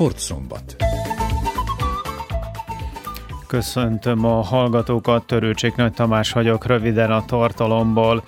Sportszombat. Köszöntöm a hallgatókat, Törőcsik Nagy Tamás vagyok röviden a tartalomból.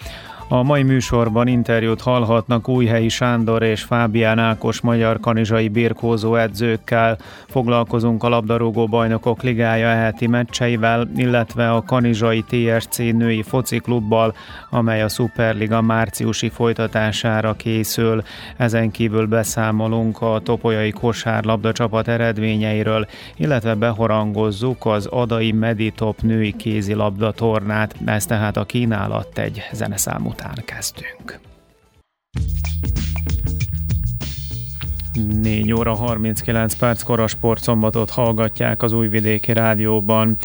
A mai műsorban interjút hallhatnak Újhelyi Sándor és Fábián Ákos magyar kanizsai birkózó edzőkkel. Foglalkozunk a labdarúgó bajnokok ligája eheti meccseivel, illetve a kanizsai TSC női fociklubbal, amely a Superliga márciusi folytatására készül. Ezen kívül beszámolunk a topolyai kosárlabda csapat eredményeiről, illetve behorangozzuk az Adai Meditop női kézilabda tornát. Ez tehát a kínálat egy zeneszám után kezdünk. 4 óra 39 perckor a sportszombatot hallgatják az Újvidéki Rádióban.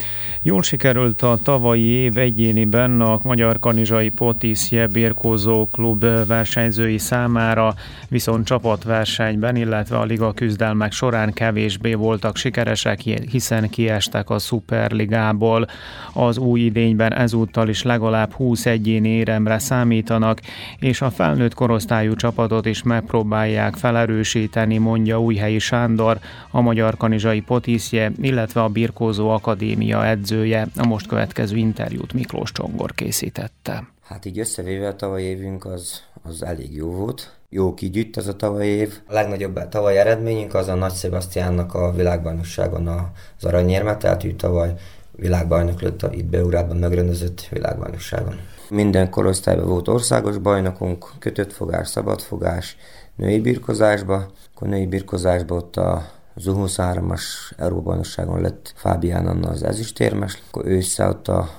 Jól sikerült a tavalyi év egyéniben a Magyar Kanizsai Potiszje Birkózó Klub versenyzői számára, viszont csapatversenyben, illetve a liga küzdelmek során kevésbé voltak sikeresek, hiszen kiestek a Superligából. Az új idényben ezúttal is legalább 20 egyéni éremre számítanak, és a felnőtt korosztályú csapatot is megpróbálják felerősíteni segíteni, mondja Újhelyi Sándor, a Magyar Kanizsai Potiszje, illetve a Birkózó Akadémia edzője. A most következő interjút Miklós Csongor készítette. Hát így összevéve a tavaly évünk az, az elég jó volt. Jó kigyűjt az a tavaly év. A legnagyobb tavaly eredményünk az a Nagy Sebastiánnak a világbajnokságon az aranyérme, tehát ő tavaly világbajnok lett a itt Beurában megrendezett világbajnokságon. Minden korosztályban volt országos bajnokunk, kötött fogás, szabad fogás, női birkozásba. Akkor női birkozásba ott a az U23-as Euróbajnokságon lett Fábián Anna az ezüstérmes. Akkor ősszel ott a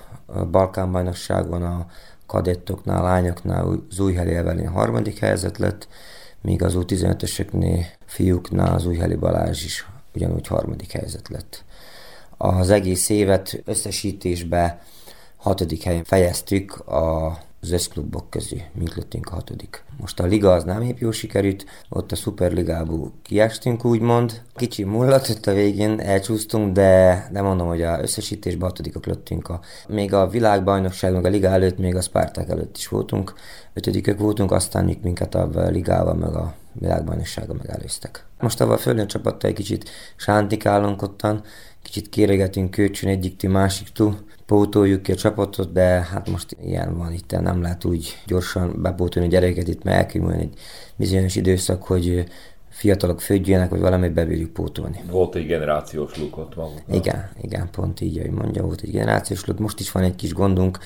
Balkán bajnokságon a kadettoknál, lányoknál az Újheli harmadik helyzet lett, míg az U15-ösöknél fiúknál az Újheli Balázs is ugyanúgy harmadik helyzet lett. Az egész évet összesítésbe hatodik helyen fejeztük a az összklubok közé, mint lettünk a hatodik. Most a liga az nem épp jó sikerült, ott a szuperligából kiestünk úgymond. Kicsi mullatott a végén, elcsúsztunk, de, de mondom, hogy a összesítésben hatodikok lettünk. A, még a világbajnokság, meg a liga előtt, még a Spartak előtt is voltunk. Ötödikök voltunk, aztán minket a ligával, meg a világbajnoksága megelőztek. Most a földön csapattal egy kicsit sántikálunk ottan, kicsit kéregetünk kölcsön egyik másik túl, pótoljuk ki a csapatot, de hát most ilyen van itt, nem lehet úgy gyorsan bepótolni a gyereket itt, mert elkívül egy bizonyos időszak, hogy fiatalok födjenek, vagy valamit bebírjuk pótolni. Volt egy generációs lukot maguknak. Igen, igen, pont így, ahogy mondja, volt egy generációs luk. Most is van egy kis gondunk,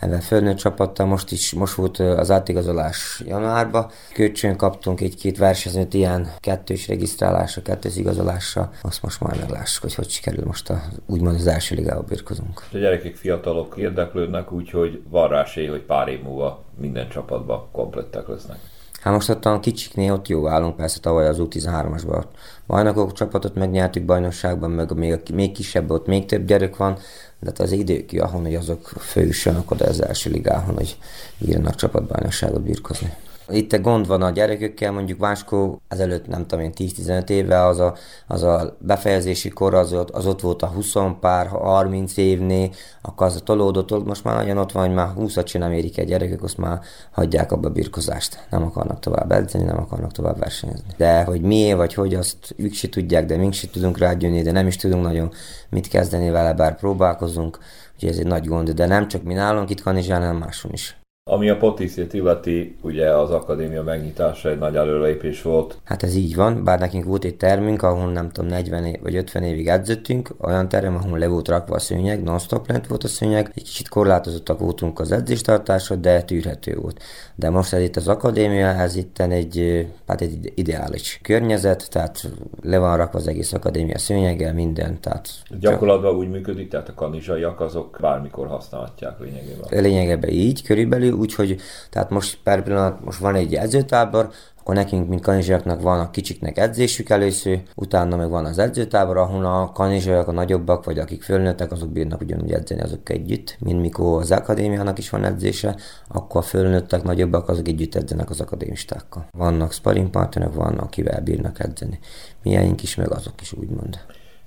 ebben fölnőtt csapattal, most is, most volt az átigazolás januárban. Kölcsön kaptunk egy-két versenyzőt ilyen kettős regisztrálásra, kettős igazolásra. Azt most már meglássuk, hogy hogy sikerül most a, úgymond az első ligába birkozunk. A gyerekek, fiatalok érdeklődnek, úgyhogy van rá esély, hogy pár év múlva minden csapatban komplettek lesznek. Hát most ott a kicsiknél ott jó állunk, persze tavaly az U13-asban bajnokok csapatot megnyertük bajnokságban, meg még, még kisebb, ott még több gyerek van, de hát az idő ki, ahol azok fősülnek oda az első ligáhon, hogy írnak csapatbajnokságot birkozni. Itt gond van a gyerekekkel, mondjuk Váskó ezelőtt nem tudom én 10-15 éve az a, az a befejezési kor az ott, az ott volt a 20 pár, 30 évnél, akkor az a tolódott, most már nagyon ott van, hogy már 20-at sem érik egy gyerekek, azt már hagyják abba a birkozást. Nem akarnak tovább edzeni, nem akarnak tovább versenyezni. De hogy miért vagy hogy, azt ők se tudják, de mink se tudunk rágyönni, de nem is tudunk nagyon mit kezdeni vele, bár próbálkozunk. Úgyhogy ez egy nagy gond, de nem csak mi nálunk itt Kanizsán, hanem máson is. Ami a Potiszét illeti, ugye az akadémia megnyitása egy nagy előlépés volt. Hát ez így van, bár nekünk volt egy termünk, ahol nem tudom, 40 év, vagy 50 évig edzöttünk, olyan terem, ahol le volt rakva a szőnyeg, non-stop lent volt a szőnyeg, egy kicsit korlátozottak voltunk az edzéstartásra, de tűrhető volt. De most ez itt az akadémia, ez itt egy, hát egy ideális környezet, tehát le van rakva az egész akadémia szőnyeggel, minden. Tehát Gyakorlatban úgy működik, tehát a kanizsaiak azok bármikor használhatják lényegében. Lényegében így, körülbelül úgyhogy tehát most per pillanat most van egy edzőtábor, akkor nekünk, mint kanizsaiaknak van a kicsiknek edzésük először, utána meg van az edzőtábor, ahol a kanizsaiak, a nagyobbak, vagy akik fölnőttek, azok bírnak ugyanúgy edzeni azok együtt, mint mikor az akadémiának is van edzése, akkor a fölnőttek, nagyobbak, azok együtt edzenek az akadémistákkal. Vannak sparring partnerek, vannak, akivel bírnak edzeni. Milyeink is, meg azok is úgymond.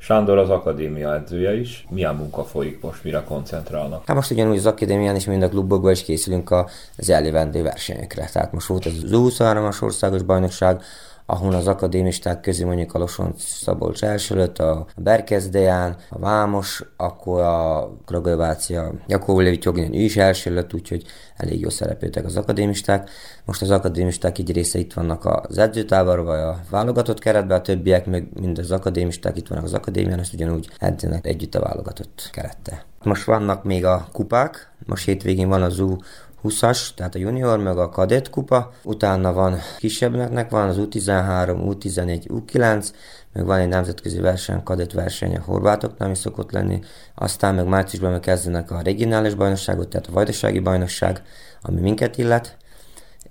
Sándor az akadémia edzője is. Milyen munka folyik most, mire koncentrálnak? Hát most ugyanúgy az akadémián is, mind a klubokban is készülünk az eljövendő versenyekre. Tehát most volt az 23-as országos bajnokság, ahol az akadémisták közé mondjuk a Losonc Szabolcs első lett, a Berkezdeján, a Vámos, akkor a Kragovácia, Jakó Levit Joginen is első lett, úgyhogy elég jó szerepeltek az akadémisták. Most az akadémisták egy része itt vannak az vagy a válogatott keretben, a többiek meg mind az akadémisták itt vannak az akadémián, és ugyanúgy edzenek együtt a válogatott kerettel. Most vannak még a kupák, most hétvégén van az U 20-as, tehát a junior, meg a kadett kupa, utána van kisebbnek, van az U13, U14, U9, meg van egy nemzetközi verseny, kadett verseny a horvátoknál is szokott lenni, aztán meg márciusban meg kezdenek a regionális bajnokságot, tehát a vajdasági bajnokság, ami minket illet,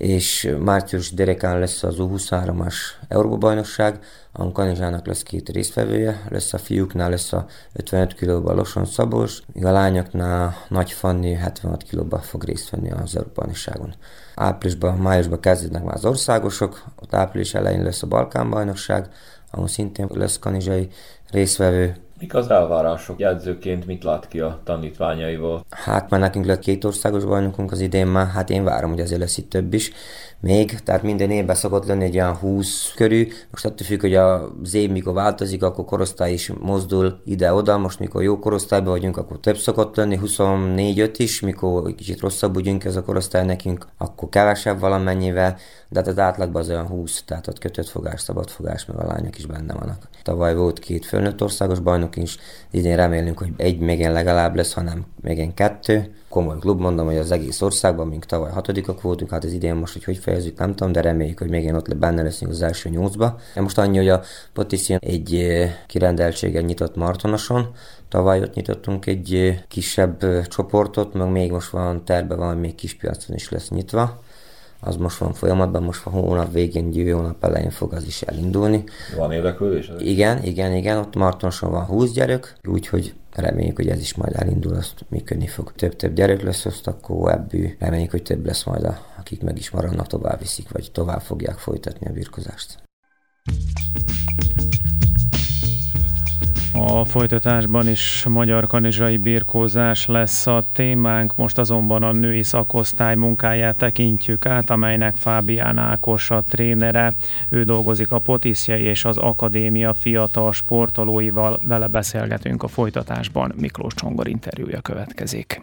és március derekán lesz az U23-as Európa-bajnokság, a Kanizsának lesz két résztvevője, lesz a fiúknál lesz a 55 kilóban Loson Szabos, a lányoknál Nagy Fanni 76 kilóban fog részt venni az Európa-bajnokságon. Áprilisban, májusban kezdődnek már az országosok, ott április elején lesz a Balkán-bajnokság, ahol szintén lesz kanizsai résztvevő, Mik az elvárások? Jegyzőként mit lát ki a tanítványaival? Hát már nekünk lett két országos bajnokunk az idén már, hát én várom, hogy azért lesz itt több is. Még, tehát minden évben szokott lenni egy olyan 20 körül. Most attól függ, hogy az év mikor változik, akkor korosztály is mozdul ide-oda. Most mikor jó korosztályban vagyunk, akkor több szokott lenni, 24-5 is, mikor kicsit rosszabb ugyunk ez a korosztály nekünk, akkor kevesebb valamennyivel, de hát az átlagban az olyan 20, tehát ott kötött fogás, szabad fogás, meg a lányok is benne vannak. Tavaly volt két fölnőtt országos bajnok is, idén remélünk, hogy egy még legalább lesz, hanem még kettő. Komoly klub, mondom, hogy az egész országban, mink tavaly hatodikak voltunk, hát az idén most, hogy hogy fejezzük, nem tudom, de reméljük, hogy még ott benne leszünk az első nyolcba. De most annyi, hogy a Potiszian egy kirendeltségen nyitott Martonoson, Tavaly ott nyitottunk egy kisebb csoportot, meg még most van terve, van, még kis piacon is lesz nyitva az most van folyamatban, most a hónap végén, jövő hónap elején fog az is elindulni. Van érdeklődés? Igen, igen, igen, ott Martonson van 20 gyerek, úgyhogy reméljük, hogy ez is majd elindul, azt működni fog. Több-több gyerek lesz, azt akkor ebből reméljük, hogy több lesz majd, a, akik meg is maradnak, tovább viszik, vagy tovább fogják folytatni a birkozást. A folytatásban is magyar kanizsai birkózás lesz a témánk, most azonban a női szakosztály munkáját tekintjük át, amelynek Fábián Ákos a trénere. Ő dolgozik a Potiszjai és az Akadémia fiatal sportolóival, vele beszélgetünk a folytatásban. Miklós Csongor interjúja következik.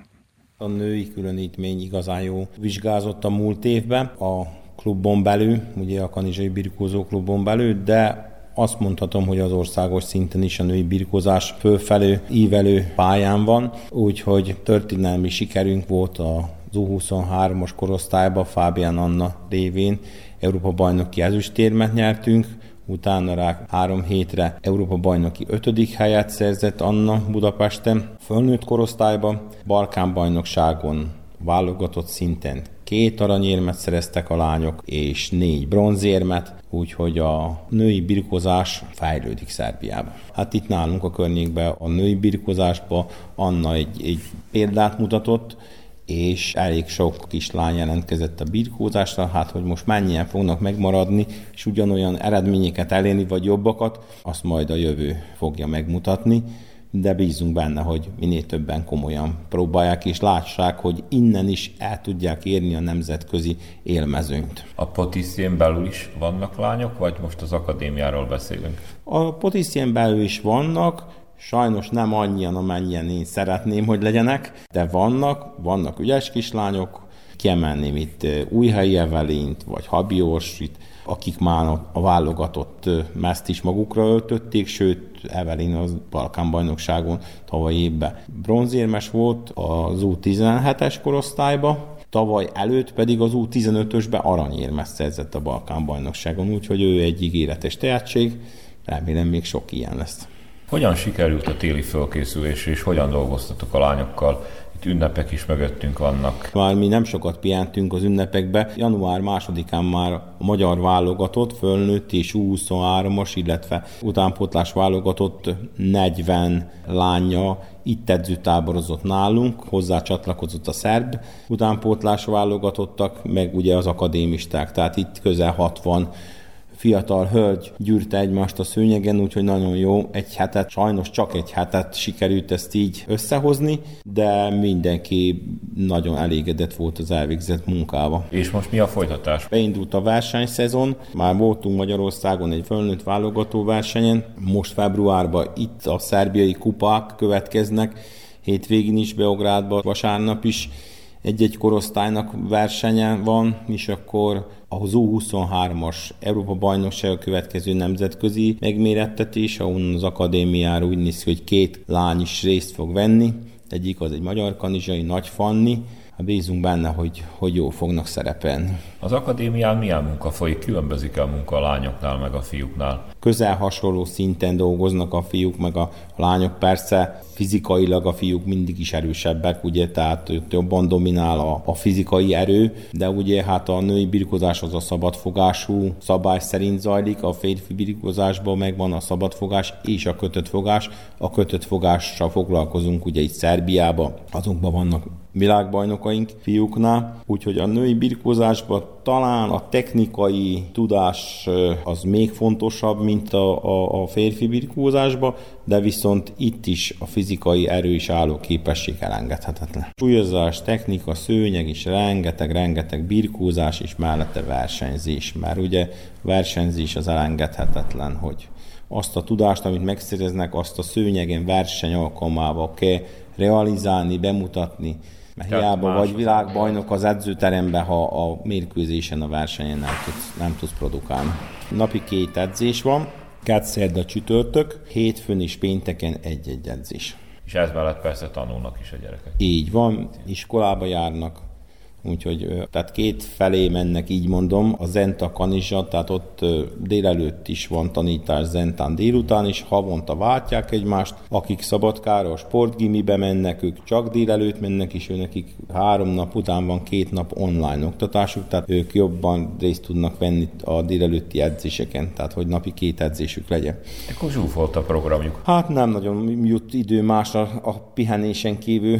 A női különítmény igazán jó vizsgázott a múlt évben, a klubon belül, ugye a kanizsai birkózó klubon belül, de azt mondhatom, hogy az országos szinten is a női birkózás fölfelő, ívelő pályán van, úgyhogy történelmi sikerünk volt a az U23-as korosztályban Fábián Anna révén Európa bajnoki ezüstérmet nyertünk, utána rá három hétre Európa bajnoki ötödik helyet szerzett Anna Budapesten, fölnőtt korosztályban, Balkán bajnokságon válogatott szinten két aranyérmet szereztek a lányok, és négy bronzérmet, úgyhogy a női birkozás fejlődik Szerbiában. Hát itt nálunk a környékben a női birkozásban Anna egy, egy példát mutatott, és elég sok kislány jelentkezett a birkózásra, hát hogy most mennyien fognak megmaradni, és ugyanolyan eredményeket elérni, vagy jobbakat, azt majd a jövő fogja megmutatni de bízunk benne, hogy minél többen komolyan próbálják, és lássák, hogy innen is el tudják érni a nemzetközi élmezőnyt. A Potiszien belül is vannak lányok, vagy most az akadémiáról beszélünk? A Potiszien belül is vannak, Sajnos nem annyian, amennyien én szeretném, hogy legyenek, de vannak, vannak ügyes kislányok, kiemelném itt Újhelyi Evelint, vagy Habi Orsit, akik már a válogatott mezt is magukra öltötték, sőt, Evelyn az Balkán bajnokságon tavaly évben bronzérmes volt az U17-es korosztályba, tavaly előtt pedig az U15-ösbe aranyérmes szerzett a Balkán bajnokságon, úgyhogy ő egy ígéretes tehetség, remélem még sok ilyen lesz. Hogyan sikerült a téli fölkészülés, és hogyan dolgoztatok a lányokkal? Ünnepek is mögöttünk vannak. Már mi nem sokat pihentünk az ünnepekbe. Január másodikán már a magyar válogatott, fölnőtt és 23 as illetve utánpótlás válogatott 40 lánya itt edzőtáborozott nálunk, hozzá csatlakozott a szerb utánpótlás válogatottak, meg ugye az akadémisták, tehát itt közel 60 fiatal hölgy gyűrte egymást a szőnyegen, úgyhogy nagyon jó. Egy hetet, sajnos csak egy hetet sikerült ezt így összehozni, de mindenki nagyon elégedett volt az elvégzett munkával. És most mi a folytatás? Beindult a versenyszezon, már voltunk Magyarországon egy fölnőtt válogató versenyen, most februárban itt a szerbiai kupák következnek, hétvégén is Beográdban, vasárnap is egy-egy korosztálynak versenye van, és akkor az U23-as Európa bajnokság a következő nemzetközi megmérettetés, ahol az akadémiára úgy néz ki, hogy két lány is részt fog venni. Egyik az egy magyar kanizsai Nagy Fanni, Hát bízunk benne, hogy, hogy jó fognak szerepelni. Az akadémián milyen munka folyik? Különbözik a munka a lányoknál meg a fiúknál? Közel hasonló szinten dolgoznak a fiúk meg a lányok. Persze fizikailag a fiúk mindig is erősebbek, ugye, tehát jobban dominál a, a fizikai erő, de ugye hát a női birkozás az a szabadfogású szabály szerint zajlik, a férfi birkozásban megvan a szabadfogás és a kötött fogás. A kötött fogással foglalkozunk ugye itt Szerbiában, azokban vannak világbajnokaink fiúknál, úgyhogy a női birkózásban talán a technikai tudás az még fontosabb, mint a, a, a férfi birkózásban, de viszont itt is a fizikai erő és képesség elengedhetetlen. Súlyozás, technika, szőnyeg is rengeteg, rengeteg birkózás és mellette versenyzés, mert ugye versenyzés az elengedhetetlen, hogy azt a tudást, amit megszereznek, azt a szőnyegen verseny alkalmával kell realizálni, bemutatni, mert hiába vagy világbajnok az edzőteremben, ha a mérkőzésen, a versenyen nem tudsz, nem tudsz produkálni. Napi két edzés van, kett szerda csütörtök, hétfőn és pénteken egy-egy edzés. És ez mellett persze tanulnak is a gyerekek. Így van, iskolába járnak, Úgyhogy tehát két felé mennek, így mondom, a Zenta Kanizsa, tehát ott délelőtt is van tanítás Zentán délután is, havonta váltják egymást, akik Szabadkára a sportgimibe mennek, ők csak délelőtt mennek, és őnekik három nap után van két nap online oktatásuk, tehát ők jobban részt tudnak venni a délelőtti edzéseken, tehát hogy napi két edzésük legyen. Akkor zsúfolt a programjuk. Hát nem nagyon jut idő másra a pihenésen kívül,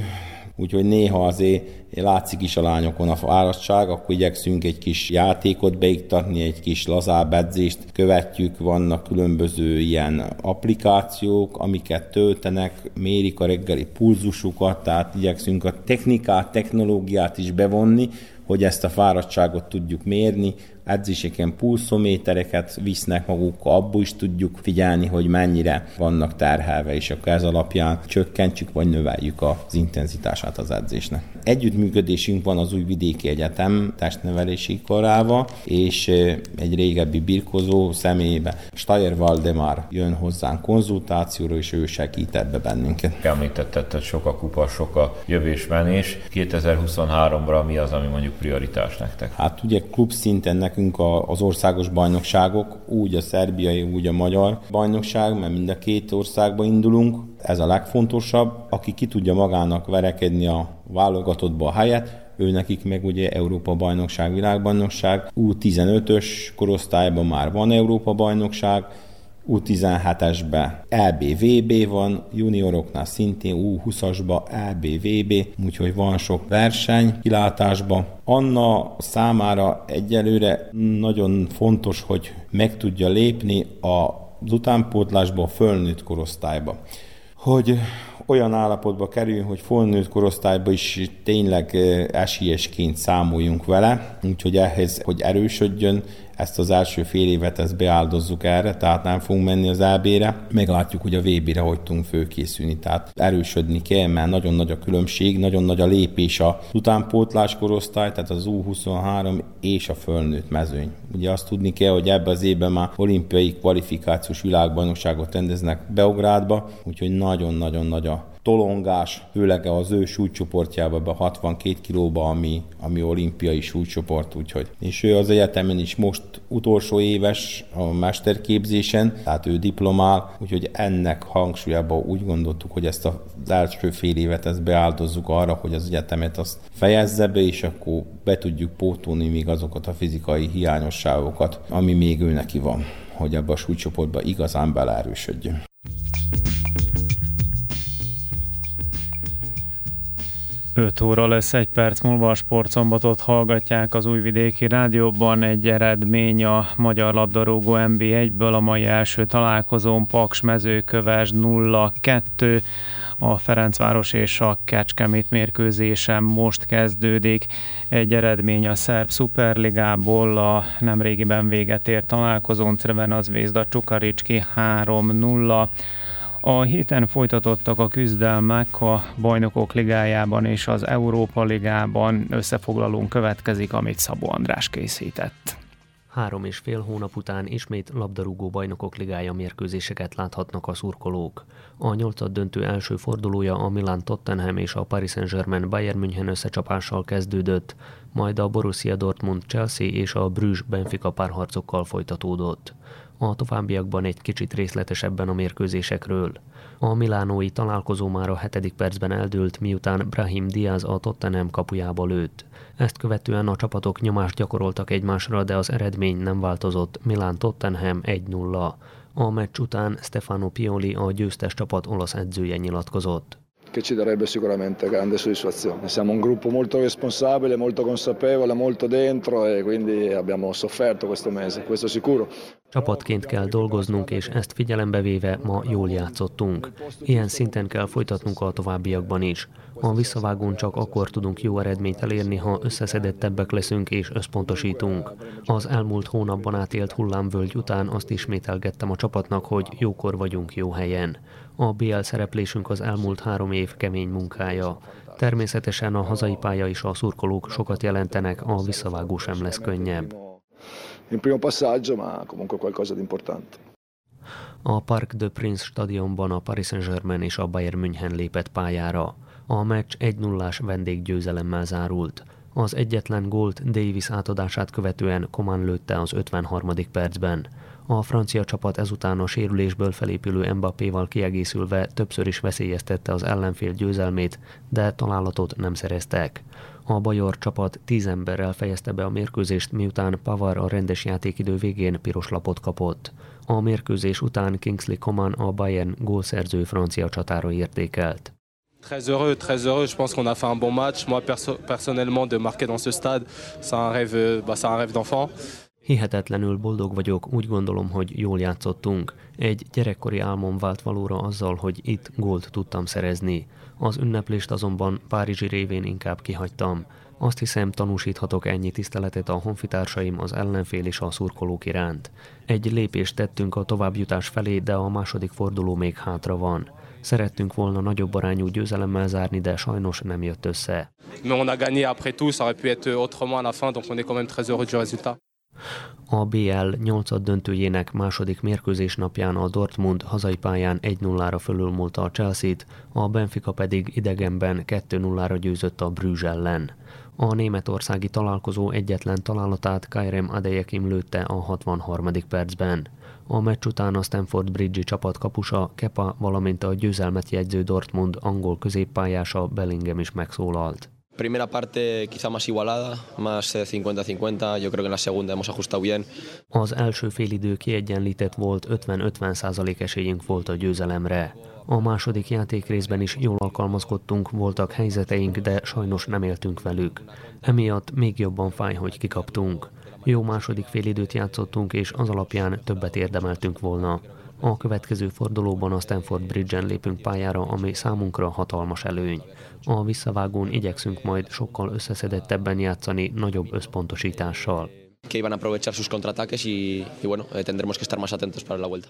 úgyhogy néha azért látszik is a lányokon a fáradtság, akkor igyekszünk egy kis játékot beiktatni, egy kis lazább edzést követjük, vannak különböző ilyen applikációk, amiket töltenek, mérik a reggeli pulzusukat, tehát igyekszünk a technikát, technológiát is bevonni, hogy ezt a fáradtságot tudjuk mérni, edzéseken pulszométereket visznek magukkal, abból is tudjuk figyelni, hogy mennyire vannak terhelve, és akkor ez alapján csökkentjük vagy növeljük az intenzitását az edzésnek. Együttműködésünk van az Újvidéki Egyetem testnevelési korával, és egy régebbi birkozó személybe Steyer Valdemar jön hozzánk konzultációra, és ő segített be bennünket. Említetted, hogy sok a kupa, sok a jövésmenés. 2023-ra mi az, ami mondjuk prioritás nektek? Hát ugye klub szinten nekünk nekünk az országos bajnokságok, úgy a szerbiai, úgy a magyar bajnokság, mert mind a két országba indulunk. Ez a legfontosabb. Aki ki tudja magának verekedni a válogatottba a helyet, ő nekik meg ugye Európa bajnokság, világbajnokság. U15-ös korosztályban már van Európa bajnokság, U17-esbe LBVB van, junioroknál szintén U20-asba LBVB, úgyhogy van sok verseny kilátásba. Anna számára egyelőre nagyon fontos, hogy meg tudja lépni az utánpótlásba a fölnőtt korosztályba. Hogy olyan állapotba kerül, hogy felnőtt korosztályba is tényleg eh, esélyesként számoljunk vele, úgyhogy ehhez, hogy erősödjön, ezt az első fél évet ezt beáldozzuk erre, tehát nem fogunk menni az AB-re. Meglátjuk, hogy a VB-re hogy tudunk főkészülni, tehát erősödni kell, mert nagyon nagy a különbség, nagyon nagy a lépés a utánpótlás korosztály, tehát az U23 és a fölnőtt mezőny. Ugye azt tudni kell, hogy ebbe az évben már olimpiai kvalifikációs világbajnokságot rendeznek Beográdba, úgyhogy nagyon-nagyon nagy a tolongás, főleg az ő súlycsoportjába, be 62 kilóba, ami, ami olimpiai súlycsoport, úgyhogy. És ő az egyetemen is most utolsó éves a mesterképzésen, tehát ő diplomál, úgyhogy ennek hangsúlyában úgy gondoltuk, hogy ezt az első fél évet ezt beáldozzuk arra, hogy az egyetemet azt fejezze be, és akkor be tudjuk pótolni még azokat a fizikai hiányosságokat, ami még ő neki van, hogy ebbe a súlycsoportba igazán beleerősödjön. 5 óra lesz egy perc múlva a sportszombatot hallgatják az újvidéki rádióban. Egy eredmény a magyar labdarúgó NB1-ből a mai első találkozón Paks mezőköves 0-2. A Ferencváros és a Kecskemét mérkőzésen most kezdődik. Egy eredmény a Szerb Superligából a nemrégiben véget ért találkozón Crvena Zvezda Csukaricski 3-0. A héten folytatottak a küzdelmek a Bajnokok Ligájában és az Európa Ligában. Összefoglalón következik, amit Szabó András készített. Három és fél hónap után ismét labdarúgó bajnokok ligája mérkőzéseket láthatnak a szurkolók. A nyolcad döntő első fordulója a Milan Tottenham és a Paris Saint-Germain Bayern München összecsapással kezdődött, majd a Borussia Dortmund Chelsea és a Bruges Benfica párharcokkal folytatódott a továbbiakban egy kicsit részletesebben a mérkőzésekről. A milánói találkozó már a hetedik percben eldőlt, miután Brahim Diaz a Tottenham kapujába lőtt. Ezt követően a csapatok nyomást gyakoroltak egymásra, de az eredmény nem változott, Milán Tottenham 1-0. A meccs után Stefano Pioli, a győztes csapat olasz edzője nyilatkozott. che ci darebbe sicuramente grande soddisfazione. Siamo un gruppo molto responsabile, molto consapevole, molto dentro e quindi abbiamo sofferto questo mese, questo sicuro. Csapatként kell dolgoznunk, és ezt figyelembe véve ma jól játszottunk. Ilyen szinten kell folytatnunk a továbbiakban is. A visszavágón csak akkor tudunk jó eredményt elérni, ha összeszedettebbek leszünk és összpontosítunk. Az elmúlt hónapban átélt hullámvölgy után azt ismételgettem a csapatnak, hogy jókor vagyunk jó helyen. A BL szereplésünk az elmúlt három év kemény munkája. Természetesen a hazai pálya és a szurkolók sokat jelentenek, a visszavágó sem lesz könnyebb. In primo passaggio, ma comunque qualcosa di importante. A Parc de Prince stadionban a Paris Saint-Germain és a Bayern München lépett pályára. A meccs 1-0-ás vendéggyőzelemmel zárult. Az egyetlen gólt Davis átadását követően Coman lőtte az 53. percben. A francia csapat ezután a sérülésből felépülő Mbappéval kiegészülve többször is veszélyeztette az ellenfél győzelmét, de találatot nem szereztek. A bajor csapat tíz emberrel fejezte be a mérkőzést, miután Pavar a rendes játékidő végén piros lapot kapott. A mérkőzés után Kingsley Coman a Bayern gólszerző francia csatára értékelt. Très heureux, très heureux. Je pense qu'on a fait un bon match. Moi, perso personnellement, de marquer dans ce stade, c'est un rêve, bah, un rêve d'enfant. Hihetetlenül boldog vagyok, úgy gondolom, hogy jól játszottunk. Egy gyerekkori álmom vált valóra azzal, hogy itt gólt tudtam szerezni. Az ünneplést azonban Párizsi révén inkább kihagytam. Azt hiszem, tanúsíthatok ennyi tiszteletet a honfitársaim, az ellenfél és a szurkolók iránt. Egy lépést tettünk a továbbjutás felé, de a második forduló még hátra van. Szerettünk volna nagyobb arányú győzelemmel zárni, de sajnos nem jött össze. Mais on a gagné après tout, ça aurait pu être autrement à la fin, donc on est quand même très heureux du résultat. A BL 8 döntőjének második mérkőzés napján a Dortmund hazai pályán 1-0-ra fölülmúlta a Chelsea-t, a Benfica pedig idegenben 2-0-ra győzött a Bruges ellen. A németországi találkozó egyetlen találatát Kairem Adeyekim lőtte a 63. percben. A meccs után a Stanford Bridge csapat kapusa Kepa, valamint a győzelmet jegyző Dortmund angol középpályása Bellingham is megszólalt. Primera parte quizá más igualada, más 50-50. Yo creo que en la segunda hemos ajustado bien. Az első félidő kiegyenlített volt, 50-50 százalék esélyünk volt a győzelemre. A második játékrészben is jól alkalmazkodtunk, voltak helyzeteink, de sajnos nem éltünk velük. Emiatt még jobban fáj, hogy kikaptunk. Jó második félidőt játszottunk, és az alapján többet érdemeltünk volna. A következő fordulóban a Stanford Bridge-en lépünk pályára, ami számunkra hatalmas előny. A visszavágón igyekszünk majd sokkal összeszedettebben játszani, nagyobb összpontosítással. Que iban a aprovechar sus contraataques y, y bueno, eh, tendremos que estar más atentos para la vuelta.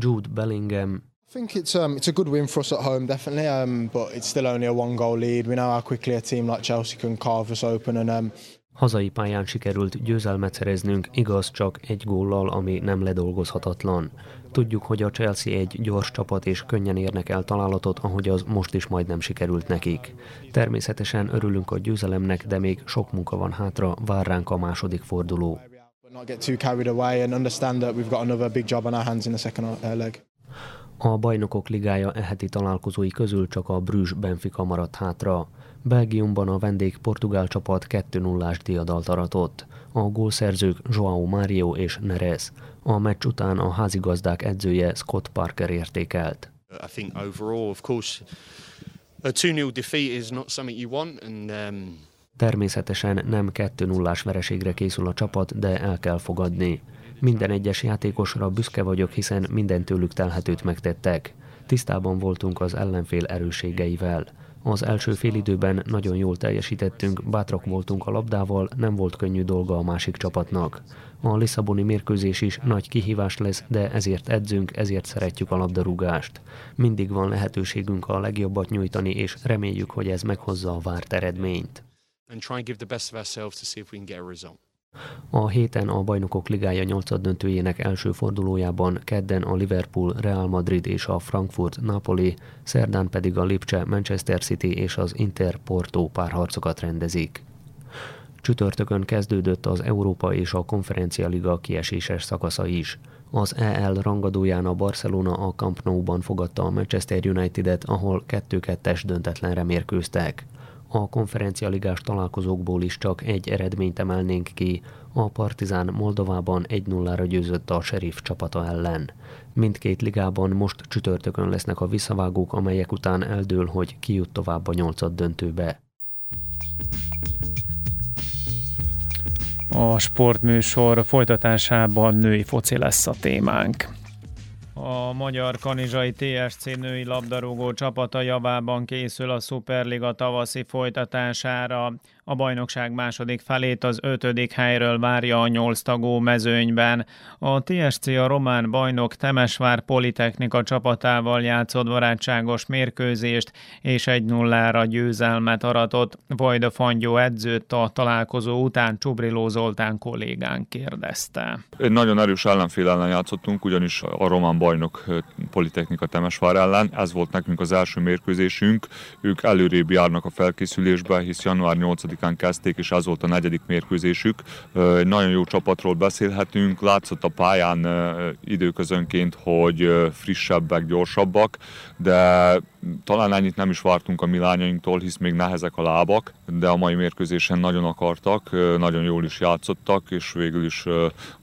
Jude Bellingham I think it's um, it's a good win for us at home, definitely. Um, but it's still only a one goal lead. We know how quickly a team like Chelsea can carve us open, and um, Hazai pályán sikerült győzelmet szereznünk, igaz csak egy góllal, ami nem ledolgozhatatlan. Tudjuk, hogy a Chelsea egy gyors csapat és könnyen érnek el találatot, ahogy az most is majdnem sikerült nekik. Természetesen örülünk a győzelemnek, de még sok munka van hátra, vár ránk a második forduló. not get too carried away and understand that we've got another big job on our hands in the second uh, leg. A bajnokok ligája eheti találkozói közül csak a Bruges Benfica maradt hátra. Belgiumban a vendég portugál csapat 2-0-ás diadalt aratott. A gólszerzők João Mário és Neres. A meccs után a házigazdák edzője Scott Parker értékelt. I think overall, of course, a 2-0 defeat is not something you want, and um... Természetesen nem 2-0-ás vereségre készül a csapat, de el kell fogadni. Minden egyes játékosra büszke vagyok, hiszen minden tőlük telhetőt megtettek. Tisztában voltunk az ellenfél erőségeivel. Az első félidőben nagyon jól teljesítettünk, bátrak voltunk a labdával, nem volt könnyű dolga a másik csapatnak. A Lisszaboni mérkőzés is nagy kihívás lesz, de ezért edzünk, ezért szeretjük a labdarúgást. Mindig van lehetőségünk a legjobbat nyújtani, és reméljük, hogy ez meghozza a várt eredményt. A héten a Bajnokok Ligája 8 döntőjének első fordulójában kedden a Liverpool, Real Madrid és a Frankfurt Napoli, szerdán pedig a Lipcse Manchester City és az Inter Porto párharcokat rendezik. Csütörtökön kezdődött az Európa és a Konferencia Liga kieséses szakasza is. Az EL rangadóján a Barcelona a Camp Nou-ban fogadta a Manchester United-et, ahol 2-2-es döntetlenre mérkőztek. A konferencialigás találkozókból is csak egy eredményt emelnénk ki. A Partizán Moldovában 1-0-ra győzött a Sheriff csapata ellen. Mindkét ligában most csütörtökön lesznek a visszavágók, amelyek után eldől, hogy ki jut tovább a nyolcad döntőbe. A sportműsor folytatásában női foci lesz a témánk. A magyar kanizsai TSC női labdarúgó csapata javában készül a Superliga tavaszi folytatására. A bajnokság második felét az ötödik helyről várja a nyolc tagú mezőnyben. A TSC a román bajnok Temesvár Politechnika csapatával játszott barátságos mérkőzést, és egy nullára győzelmet aratott. Vajda Fangyó edzőt a találkozó után Csubriló Zoltán kollégán kérdezte. Egy nagyon erős ellenfél ellen játszottunk, ugyanis a román bajnok Politechnika Temesvár ellen. Ez volt nekünk az első mérkőzésünk. Ők előrébb járnak a felkészülésbe, hisz január 8 másodikán kezdték, és az volt a negyedik mérkőzésük. Nagyon jó csapatról beszélhetünk, látszott a pályán időközönként, hogy frissebbek, gyorsabbak, de talán ennyit nem is vártunk a mi lányainktól, hisz még nehezek a lábak, de a mai mérkőzésen nagyon akartak, nagyon jól is játszottak, és végül is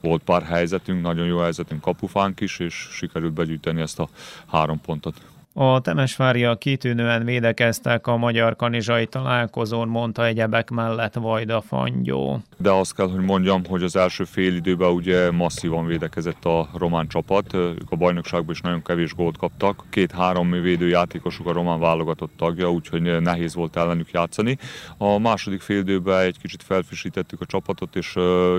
volt pár helyzetünk, nagyon jó helyzetünk kapufánk is, és sikerült begyűjteni ezt a három pontot. A Temesvária kitűnően védekeztek a magyar kanizsai találkozón, mondta egyebek mellett Vajda Fangyó. De azt kell, hogy mondjam, hogy az első fél időben ugye masszívan védekezett a román csapat. Ők a bajnokságban is nagyon kevés gólt kaptak. Két-három védőjátékosuk a román válogatott tagja, úgyhogy nehéz volt ellenük játszani. A második fél időben egy kicsit felfrissítettük a csapatot, és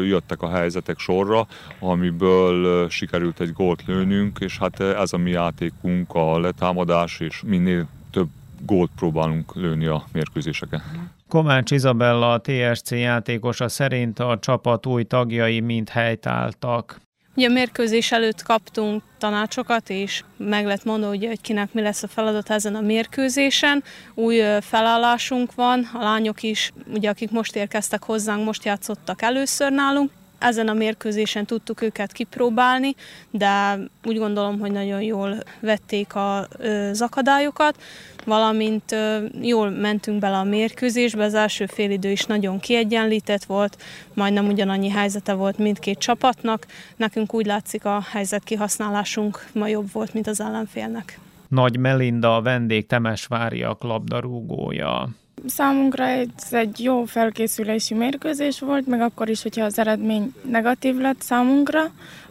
jöttek a helyzetek sorra, amiből sikerült egy gólt lőnünk, és hát ez a mi játékunk, a letámadás támadás, és minél több gólt próbálunk lőni a mérkőzéseken. Komács Izabella, a TSC játékosa szerint a csapat új tagjai mind helytáltak. Ugye a mérkőzés előtt kaptunk tanácsokat, és meg lett mondani, ugye, hogy kinek mi lesz a feladat ezen a mérkőzésen. Új felállásunk van, a lányok is, ugye akik most érkeztek hozzánk, most játszottak először nálunk, ezen a mérkőzésen tudtuk őket kipróbálni, de úgy gondolom, hogy nagyon jól vették az akadályokat, valamint jól mentünk bele a mérkőzésbe, az első félidő is nagyon kiegyenlített volt, majdnem ugyanannyi helyzete volt mindkét csapatnak, nekünk úgy látszik a helyzet kihasználásunk ma jobb volt, mint az ellenfélnek. Nagy Melinda a vendég Temesváriak labdarúgója. Számunkra ez egy jó felkészülési mérkőzés volt, meg akkor is, hogyha az eredmény negatív lett számunkra.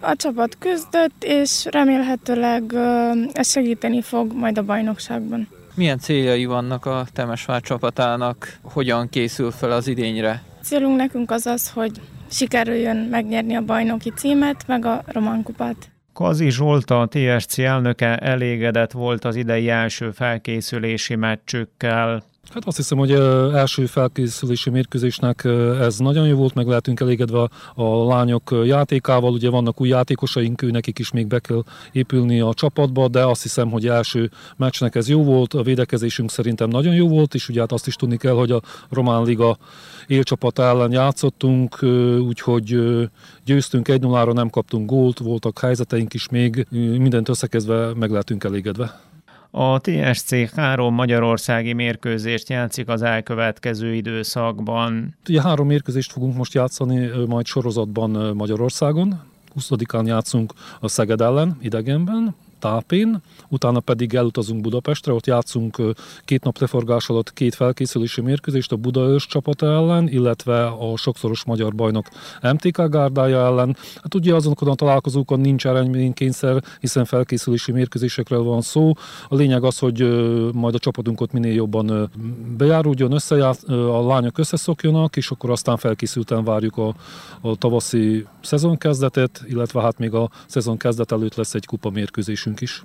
A csapat küzdött, és remélhetőleg ez segíteni fog majd a bajnokságban. Milyen céljai vannak a Temesvár csapatának? Hogyan készül fel az idényre? Célunk nekünk az az, hogy sikerüljön megnyerni a bajnoki címet, meg a román kupát. Kazi Zsolt, a TSC elnöke elégedett volt az idei első felkészülési meccsükkel. Hát azt hiszem, hogy első felkészülési mérkőzésnek ez nagyon jó volt, meg lehetünk elégedve a lányok játékával. Ugye vannak új játékosaink, ő nekik is még be kell épülni a csapatba, de azt hiszem, hogy első meccsnek ez jó volt, a védekezésünk szerintem nagyon jó volt, és ugye hát azt is tudni kell, hogy a Román Liga élcsapat ellen játszottunk, úgyhogy győztünk 1 0 nem kaptunk gólt, voltak helyzeteink is még, mindent összekezve meg lehetünk elégedve. A TSC három magyarországi mérkőzést játszik az elkövetkező időszakban. Ugye három mérkőzést fogunk most játszani majd sorozatban Magyarországon. 20-án játszunk a Szeged ellen, idegenben, tápén, utána pedig elutazunk Budapestre, ott játszunk két nap leforgás alatt két felkészülési mérkőzést a Budaörs csapata ellen, illetve a sokszoros magyar bajnok MTK gárdája ellen. Hát ugye azonokon a találkozókon nincs eredménykényszer, hiszen felkészülési mérkőzésekről van szó. A lényeg az, hogy majd a csapatunkat minél jobban bejáruljon, összeját, a lányok összeszokjanak, és akkor aztán felkészülten várjuk a, a tavaszi szezon kezdetet, illetve hát még a szezon kezdet előtt lesz egy kupa mérkőzésünk is.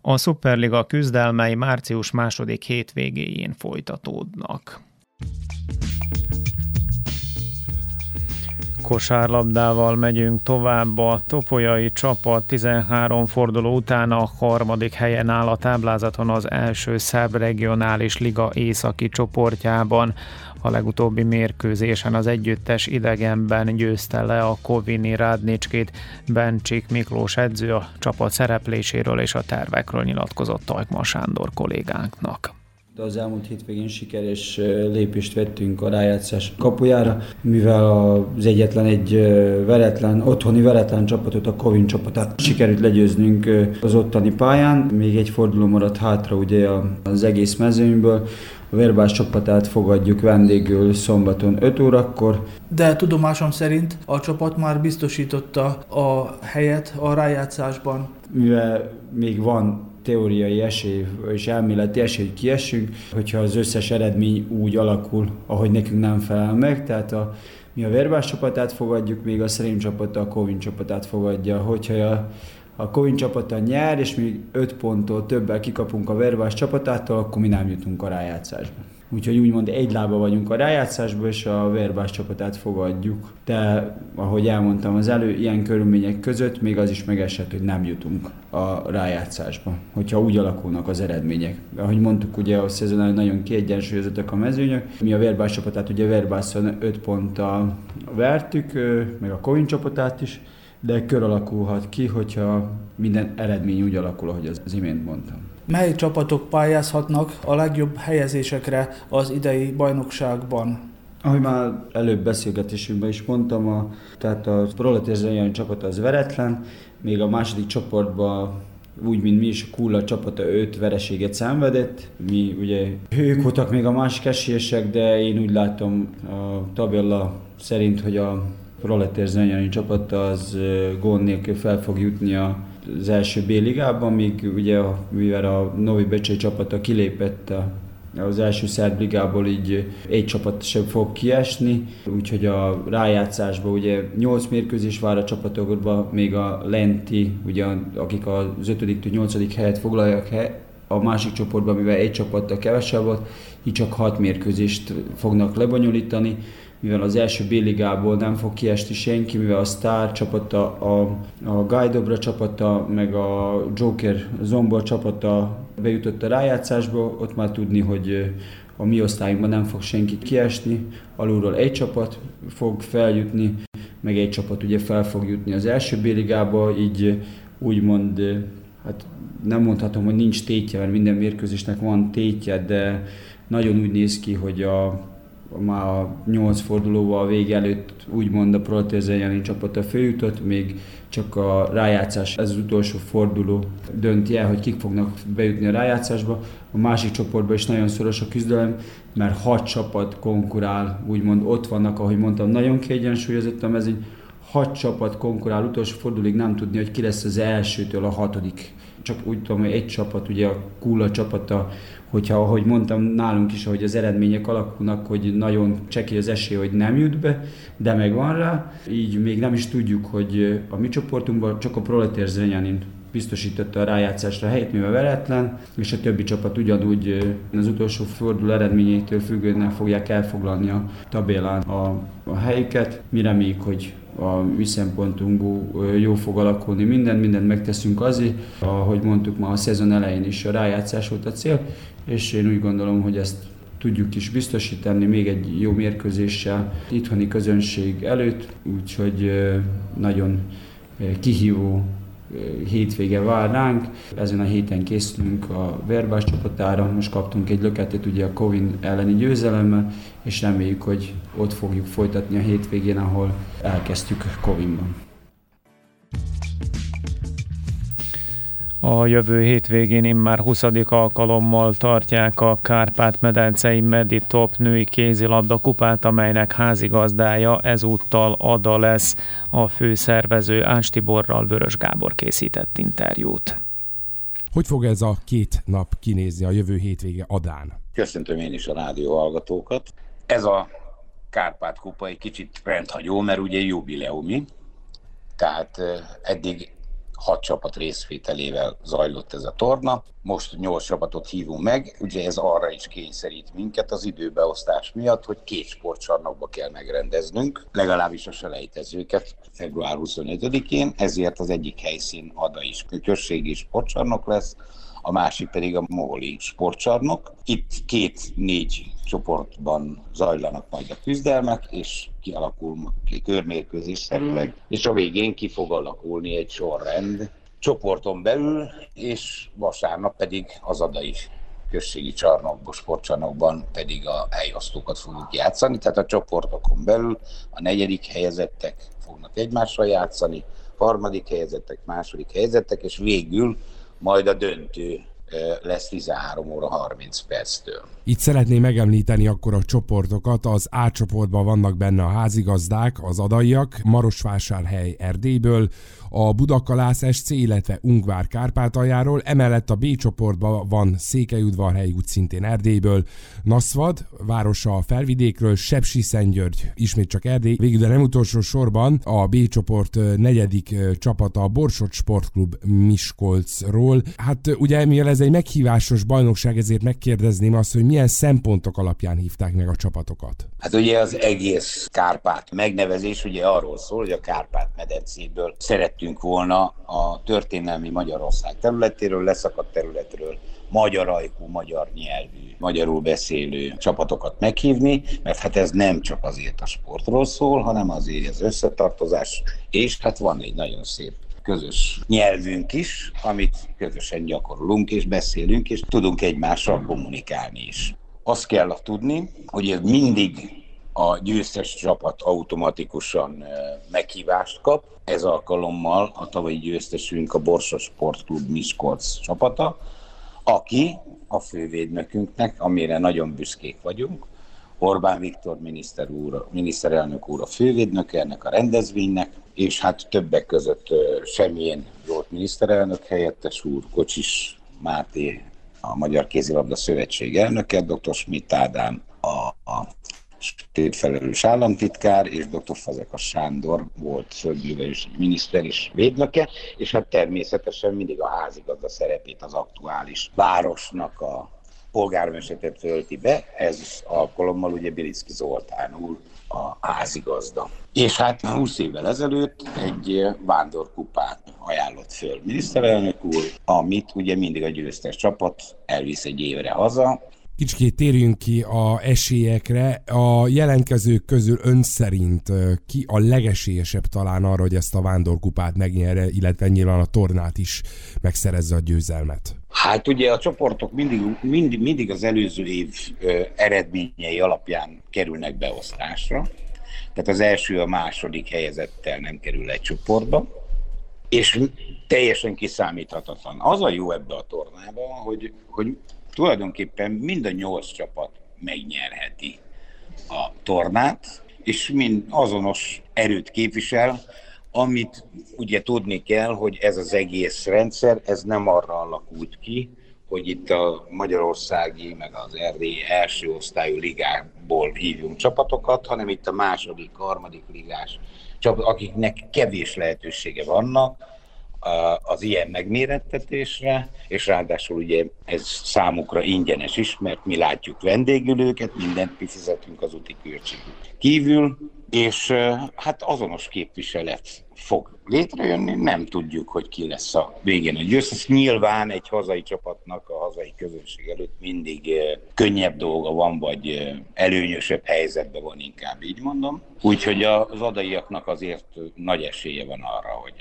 A Superliga küzdelmei március második hétvégéjén folytatódnak. Kosárlabdával megyünk tovább. A topolyai csapat 13 forduló után a harmadik helyen áll a táblázaton az első szerb regionális liga északi csoportjában. A legutóbbi mérkőzésen az együttes idegenben győzte le a Kovini Rádnicskét. Bencsik Miklós edző a csapat szerepléséről és a tervekről nyilatkozott Tajkman Sándor kollégánknak de az elmúlt hétvégén sikeres lépést vettünk a rájátszás kapujára, mivel az egyetlen egy veretlen, otthoni veretlen csapatot, a Kovin csapatát sikerült legyőznünk az ottani pályán. Még egy forduló maradt hátra ugye az egész mezőnyből, a Verbás csapatát fogadjuk vendégül szombaton 5 órakor. De tudomásom szerint a csapat már biztosította a helyet a rájátszásban. Mivel még van teóriai esély és elméleti esély, hogy kiesünk, hogyha az összes eredmény úgy alakul, ahogy nekünk nem felel meg, tehát a, mi a Verbás csapatát fogadjuk, még a Szerém csapata a Kovin csapatát fogadja. Hogyha a, a Kovin csapata nyer, és mi 5 ponttól többel kikapunk a Verbás csapatától, akkor mi nem jutunk a rájátszásba. Úgyhogy úgymond egy lába vagyunk a rájátszásban, és a Verbás csapatát fogadjuk. De, ahogy elmondtam az elő, ilyen körülmények között még az is megesett, hogy nem jutunk a rájátszásba, hogyha úgy alakulnak az eredmények. Ahogy mondtuk, ugye a szezon nagyon kiegyensúlyozottak a mezőnyök. Mi a Verbás csapatát ugye Verbászon 5 ponttal vertük, meg a Kovin csapatát is, de kör alakulhat ki, hogyha minden eredmény úgy alakul, ahogy az, imént mondtam. Mely csapatok pályázhatnak a legjobb helyezésekre az idei bajnokságban? Ahogy már előbb beszélgetésünkben is mondtam, a, tehát a Proletarian csapat az veretlen, még a második csoportban úgy, mint mi is, a Kulla csapata öt vereséget szenvedett. Mi ugye, ők voltak még a másik esélyesek, de én úgy látom a tabella szerint, hogy a Proletér Zenyani csapata az gond nélkül fel fog jutni az első B-ligában, míg ugye mivel a Novi Becsei csapata kilépett a az első szerb ligából így egy csapat sem fog kiesni, úgyhogy a rájátszásban ugye 8 mérkőzés vár a csapatokban, még a lenti, ugye, akik az 5. 8. helyet foglalják a másik csoportban, mivel egy csapattal kevesebb volt, így csak 6 mérkőzést fognak lebonyolítani, mivel az első B-ligából nem fog kiesni senki, mivel a Star csapata, a, a Gajdobra csapata, meg a Joker Zombor csapata bejutott a rájátszásba, ott már tudni, hogy a mi osztályunkban nem fog senki kiesni, alulról egy csapat fog feljutni, meg egy csapat ugye fel fog jutni az első B-ligába, így úgymond, hát nem mondhatom, hogy nincs tétje, mert minden mérkőzésnek van tétje, de nagyon úgy néz ki, hogy a már a nyolc fordulóval a vége előtt úgymond a Proletarian csapata följutott, még csak a rájátszás, ez az utolsó forduló dönti el, hogy kik fognak bejutni a rájátszásba. A másik csoportban is nagyon szoros a küzdelem, mert hat csapat konkurál, úgymond ott vannak, ahogy mondtam, nagyon kiegyensúlyozott a mezőny, hat csapat konkurál utolsó fordulóig nem tudni, hogy ki lesz az elsőtől a hatodik. Csak úgy tudom, hogy egy csapat, ugye a Kula csapata hogyha, ahogy mondtam, nálunk is, hogy az eredmények alakulnak, hogy nagyon csekély az esély, hogy nem jut be, de megvan rá. Így még nem is tudjuk, hogy a mi csoportunkban csak a Proletér Zrenyanin biztosította a rájátszásra helyet, mivel veretlen, és a többi csapat ugyanúgy az utolsó forduló eredményétől függően fogják elfoglalni a tabélán a, a helyüket. Mi reméljük, hogy a mi szempontunkból jó fog alakulni minden, mindent megteszünk azért, ahogy mondtuk ma a szezon elején is a rájátszás volt a cél, és én úgy gondolom, hogy ezt tudjuk is biztosítani még egy jó mérkőzéssel itthoni közönség előtt, úgyhogy nagyon kihívó hétvége vár ránk. Ezen a héten készülünk a Verbás csapatára, most kaptunk egy löketet ugye a Kovin elleni győzelemmel, és reméljük, hogy ott fogjuk folytatni a hétvégén, ahol elkezdtük Kovinban. A jövő hétvégén immár 20. alkalommal tartják a Kárpát-medencei Meditop női kézilabda kupát, amelynek házigazdája ezúttal Ada lesz. A főszervező Ács Tiborral Vörös Gábor készített interjút. Hogy fog ez a két nap kinézni a jövő hétvége Adán? Köszöntöm én is a rádió hallgatókat. Ez a Kárpát kupa egy kicsit rendhagyó, mert ugye jubileumi, tehát eddig hat csapat részvételével zajlott ez a torna. Most nyolc csapatot hívunk meg, ugye ez arra is kényszerít minket az időbeosztás miatt, hogy két sportcsarnokba kell megrendeznünk, legalábbis a selejtezőket február 25-én, ezért az egyik helyszín Ada is községi sportcsarnok lesz, a másik pedig a Móli sportcsarnok. Itt két-négy csoportban zajlanak majd a küzdelmek, és kialakul ki körmérkőzésszerűleg, és a végén ki fog alakulni egy sorrend csoporton belül, és vasárnap pedig az adai községi csarnokban, sportcsarnokban pedig a helyosztókat fogunk játszani, tehát a csoportokon belül a negyedik helyezettek fognak egymással játszani, harmadik helyezettek, második helyezettek, és végül majd a döntő lesz 13 óra 30 perctől. Itt szeretném megemlíteni akkor a csoportokat. Az A csoportban vannak benne a házigazdák, az adaiak, Marosvásárhely Erdélyből, a Budakalász SC, illetve Ungvár Kárpátaljáról, emellett a B csoportban van Székelyudvarhely út szintén Erdélyből, Naszvad, városa a felvidékről, Sepsi Szentgyörgy, ismét csak Erdély, végül de nem utolsó sorban a B csoport negyedik csapata a Borsot Sportklub Miskolcról. Hát ugye mivel ez egy meghívásos bajnokság, ezért megkérdezném azt, hogy milyen szempontok alapján hívták meg a csapatokat? Hát ugye az egész Kárpát megnevezés ugye arról szól, hogy a Kárpát medencéből szerettünk volna a történelmi Magyarország területéről, leszakadt területről magyar ajkú, magyar nyelvű, magyarul beszélő csapatokat meghívni, mert hát ez nem csak azért a sportról szól, hanem azért az összetartozás, és hát van egy nagyon szép közös nyelvünk is, amit közösen gyakorolunk és beszélünk, és tudunk egymással kommunikálni is. Azt kell tudni, hogy ez mindig a győztes csapat automatikusan meghívást kap. Ez alkalommal a tavalyi győztesünk a Borsa Sportklub Miskolc csapata, aki a fővédnökünknek, amire nagyon büszkék vagyunk, Orbán Viktor miniszter úr, miniszterelnök úr a fővédnöke ennek a rendezvénynek, és hát többek között semmilyen volt miniszterelnök helyettes úr, Kocsis Máté, a Magyar Kézilabda Szövetség elnöke, dr. Schmidt Ádám, a, a felelős államtitkár, és dr. Fazekas Sándor volt földművelés miniszter is védnöke, és hát természetesen mindig a házigazda szerepét az aktuális városnak a polgármesteret tölti be, ez alkalommal ugye Bilicki Zoltán úr a házigazda. És hát 20 évvel ezelőtt egy vándorkupát ajánlott föl miniszterelnök úr, amit ugye mindig a győztes csapat elvisz egy évre haza, Kicsit térjünk ki a esélyekre. A jelentkezők közül ön szerint ki a legesélyesebb talán arra, hogy ezt a vándorkupát megnyerje, illetve nyilván a tornát is megszerezze a győzelmet? Hát ugye a csoportok mindig, mindig, mindig az előző év eredményei alapján kerülnek beosztásra. Tehát az első, a második helyezettel nem kerül egy csoportba, és teljesen kiszámíthatatlan. Az a jó ebbe a tornában, hogy, hogy tulajdonképpen mind a nyolc csapat megnyerheti a tornát, és mind azonos erőt képvisel, amit ugye tudni kell, hogy ez az egész rendszer, ez nem arra alakult ki, hogy itt a magyarországi, meg az erdélyi első osztályú ligából hívjunk csapatokat, hanem itt a második, harmadik ligás csapat, akiknek kevés lehetősége vannak, az ilyen megmérettetésre, és ráadásul ugye ez számukra ingyenes is, mert mi látjuk vendégülőket, mindent kifizetünk az úti költségük kívül, és hát azonos képviselet fog létrejönni, nem tudjuk, hogy ki lesz a végén a győztes. Nyilván egy hazai csapatnak a hazai közönség előtt mindig könnyebb dolga van, vagy előnyösebb helyzetben van, inkább így mondom. Úgyhogy az adaiaknak azért nagy esélye van arra, hogy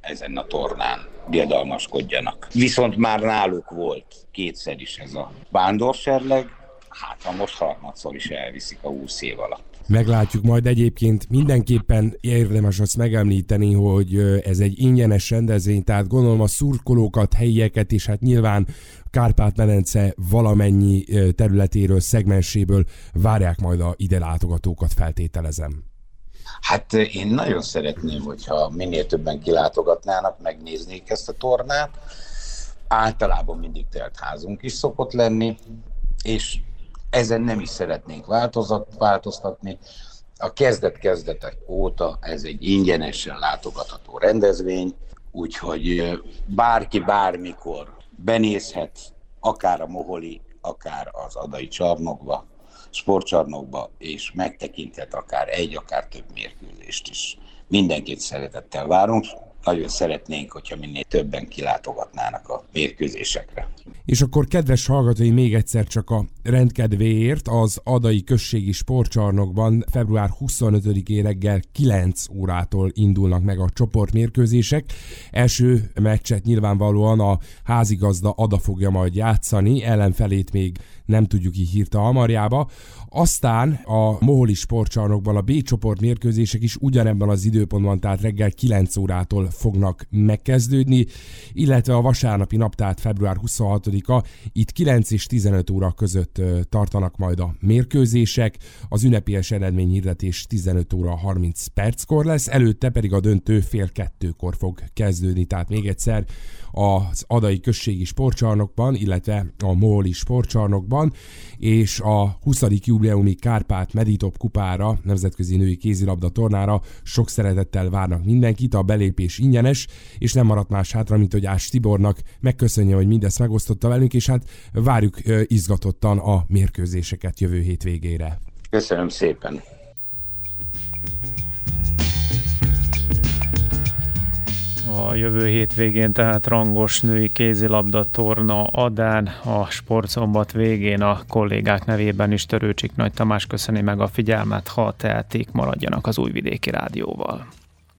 ezen a tornán diadalmaskodjanak. Viszont már náluk volt kétszer is ez a vándorserleg, hát ha most harmadszor is elviszik a 20 év alatt. Meglátjuk majd egyébként mindenképpen érdemes azt megemlíteni, hogy ez egy ingyenes rendezvény, tehát gondolom a szurkolókat, helyieket és hát nyilván Kárpát-medence valamennyi területéről, szegmenséből várják majd a ide látogatókat, feltételezem. Hát én nagyon szeretném, hogyha minél többen kilátogatnának, megnéznék ezt a tornát. Általában mindig telt házunk is szokott lenni, és ezen nem is szeretnénk változtatni. A kezdet-kezdetek óta ez egy ingyenesen látogatható rendezvény, úgyhogy bárki bármikor benézhet, akár a Moholi, akár az Adai csarnokba, sportcsarnokba, és megtekinthet akár egy, akár több mérkőzést is. Mindenkit szeretettel várunk, nagyon szeretnénk, hogyha minél többen kilátogatnának a mérkőzésekre. És akkor kedves hallgatói, még egyszer csak a rendkedvéért az Adai Községi Sportcsarnokban február 25-én reggel 9 órától indulnak meg a csoportmérkőzések. Első meccset nyilvánvalóan a házigazda Ada fogja majd játszani, ellenfelét még nem tudjuk így hírta Amarjába. Aztán a Moholi sportcsarnokban a B csoport mérkőzések is ugyanebben az időpontban, tehát reggel 9 órától fognak megkezdődni, illetve a vasárnapi nap, tehát február 26-a, itt 9 és 15 óra között tartanak majd a mérkőzések, az ünnepélyes eredményhirdetés 15 óra 30 perckor lesz, előtte pedig a döntő fél kettőkor fog kezdődni, tehát még egyszer az Adai Községi Sportcsarnokban, illetve a Moholi Sportcsarnokban, és a 20. jubileumi Kárpát Meditop kupára, nemzetközi női kézilabda tornára sok szeretettel várnak mindenkit, a belépés ingyenes, és nem maradt más hátra, mint hogy Ás Tibornak megköszönje, hogy mindezt megosztotta velünk, és hát várjuk izgatottan a mérkőzéseket jövő hét végére. Köszönöm szépen! A jövő hétvégén tehát rangos női kézilabda torna Adán, a sportszombat végén a kollégák nevében is Törőcsik Nagy Tamás köszöni meg a figyelmet, ha tehetik, maradjanak az Újvidéki Rádióval.